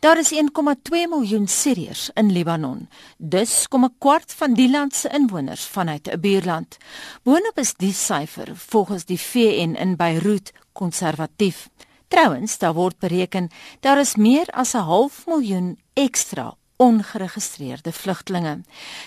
Daar is 1,2 miljoen Siriërs in Libanon. Dus kom 'n kwart van die land se inwoners vanuit 'n buurland. Boonop is die syfer volgens die VN in Beirut konservatief. Trouwens, daar word bereken daar is meer as 'n half miljoen ekstra ongeregistreerde vlugtlinge.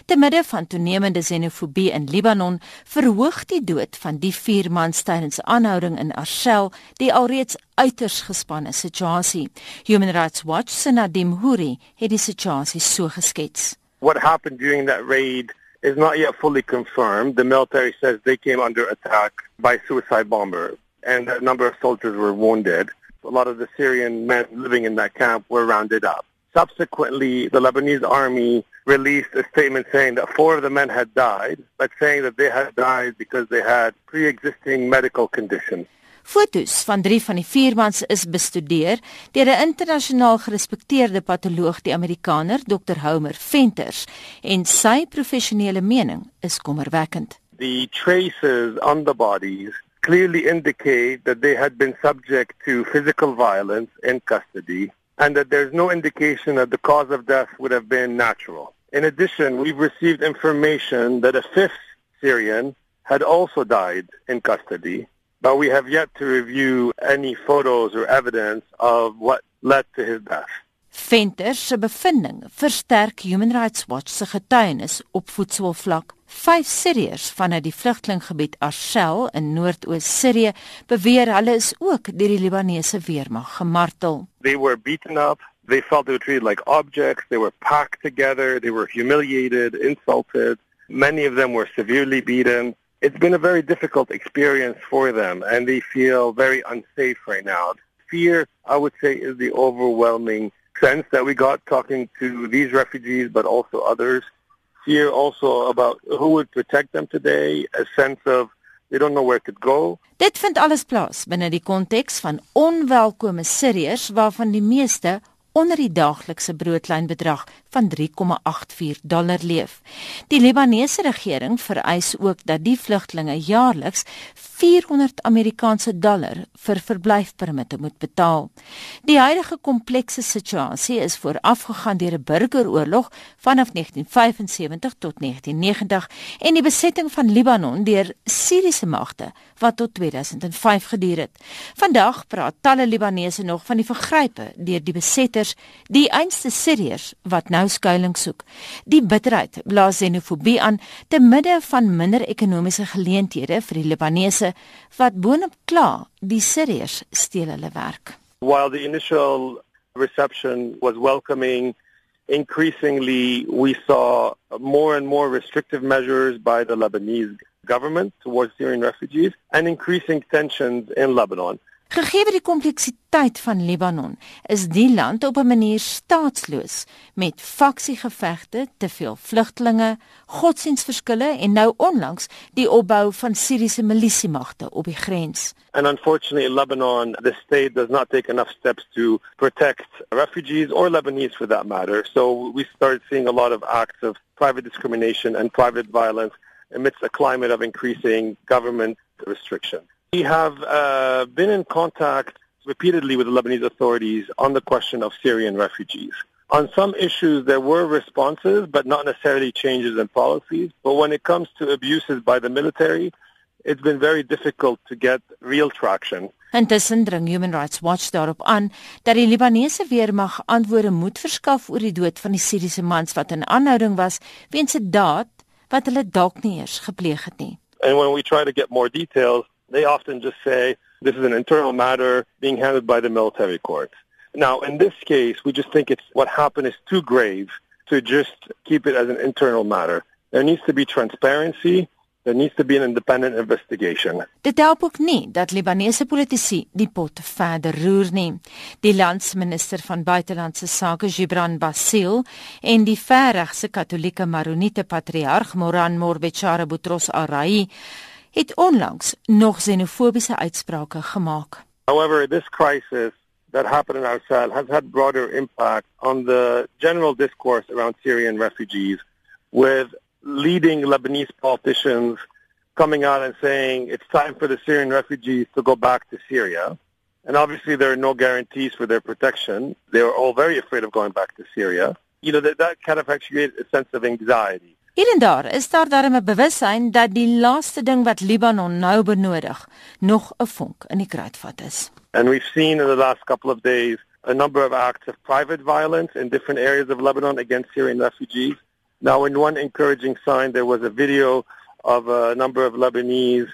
Te midde van toenemende xenofobie in Libanon, verhoog die dood van die vier mans tydens aanhouding in Arshel die alreeds uiters gespanne situasie. Human Rights Watch se Nadim Houri het die situasie so geskets. What happened during that raid is not yet fully confirmed. The military says they came under attack by suicide bomber and a number of soldiers were wounded. A lot of the Syrian men living in that camp were rounded up. Subsequently, the Lebanese army released a statement saying that four of the men had died, but saying that they had died because they had pre-existing medical conditions. Fotos van drie van die vier mans is bestudeer deur 'n internasionaal gerespekteerde patoloog, die Amerikaner Dr. Homer Venters, en sy professionele mening is kommerwekkend. The traces on the bodies clearly indicate that they had been subject to physical violence in custody and that there's no indication that the cause of death would have been natural. In addition, we've received information that a fifth Syrian had also died in custody, but we have yet to review any photos or evidence of what led to his death. Venter se bevinding versterk Human Rights Watch se getuienis op voedselvlak. Vyf Siriërs vanuit die vlugtelinggebied Arshel in Noord-oos Sirië beweer hulle is ook deur die Libanese weermag gemartel. They were beaten up. They felt they were treated like objects. They were packed together. They were humiliated, insulted. Many of them were severely beaten. It's been a very difficult experience for them and they feel very unsafe right now. Fear, I would say, is the overwhelming sense that we got talking to these refugees, but also others. Fear also about who would protect them today, a sense of they don't know where to go. Dit vind alles plaas binne die konteks van onwelkome Siriërs waarvan die meeste onder die daaglikse broodlyn bedrag van 3,84 dollar leef. Die Libanese regering vereis ook dat die vlugtlinge jaarliks 400 Amerikaanse dollar vir verblyfpermitte moet betaal. Die huidige komplekse situasie is voorafgegaan deur 'n burgeroorlog vanaf 1975 tot 1990 en die besetting van Libanon deur Siriëse magte wat tot 2005 geduur het. Vandag praat talle Libanese nog van die vergrype deur die besetters, die einste Siriërs wat nou skuilings soek. Die bitterheid blaas xenofobie aan te midde van minder ekonomiese geleenthede vir die Libanese wat boonop kla die Siriërs steel hulle werk. While the initial reception was welcoming increasingly we saw more and more restrictive measures by the Lebanese government towards Syrian refugees and increasing tensions in Lebanon. Gegee die kompleksiteit van Libanon, is die land op 'n manier staatsloos met faksiegevegte, te veel vlugtlinge, godsdiensverskille en nou onlangs die opbou van Siriëse milisiemagte op die grens. And unfortunately Lebanon, the state does not take enough steps to protect refugees or Lebanese for that matter. So we started seeing a lot of acts of private discrimination and private violence amidst a climate of increasing government restriction. We have uh, been in contact repeatedly with the Lebanese authorities on the question of Syrian refugees. On some issues, there were responses, but not necessarily changes in policies. But when it comes to abuses by the military, it's been very difficult to get real traction. Intussen dring Human Rights Watch daarop aan dat die Libanese weermag antwoorde moet verskaf oor die dood van die Siriëse mans wat in aanhouding was weens 'n daad wat hulle dalk nie eers gepleeg het nie. And when we try to get more details, they often just say this is an internal matter being handled by the military courts. Now, in this case, we just think it's what happened is too grave to just keep it as an internal matter. There needs to be transparency There needs to be an independent investigation. Dit help ook nie dat Libanese politici die pot verder roer nie. Die landsminister van buitelandse sake, Gibran Basil, en die verregse Katolieke Maronite patriarg Moran Morbechara Boutros Arai het onlangs nog xenofobiese uitsprake gemaak. However, this crisis that happened in our cell has had broader impact on the general discourse around Syrian refugees with leading Lebanese politicians coming out and saying it's time for the Syrian refugees to go back to Syria. And obviously, there are no guarantees for their protection. They are all very afraid of going back to Syria. You know, that, that kind of actually creates a sense of anxiety. Hier en daar is daar darem 'n bewussyn dat die laaste ding wat Libanon nou benodig nog 'n vonk in die kruitvat is. And we've seen in the last couple of days a number of acts of private violence in different areas of Lebanon against Syrian refugees. Now, in one encouraging sign, there was a video of a number of Lebanese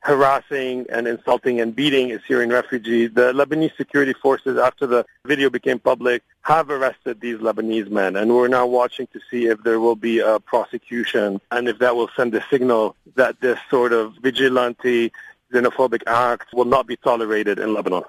harassing and insulting and beating a Syrian refugee. The Lebanese security forces, after the video became public, have arrested these Lebanese men, and we're now watching to see if there will be a prosecution and if that will send a signal that this sort of vigilante xenophobic act will not be tolerated in Lebanon.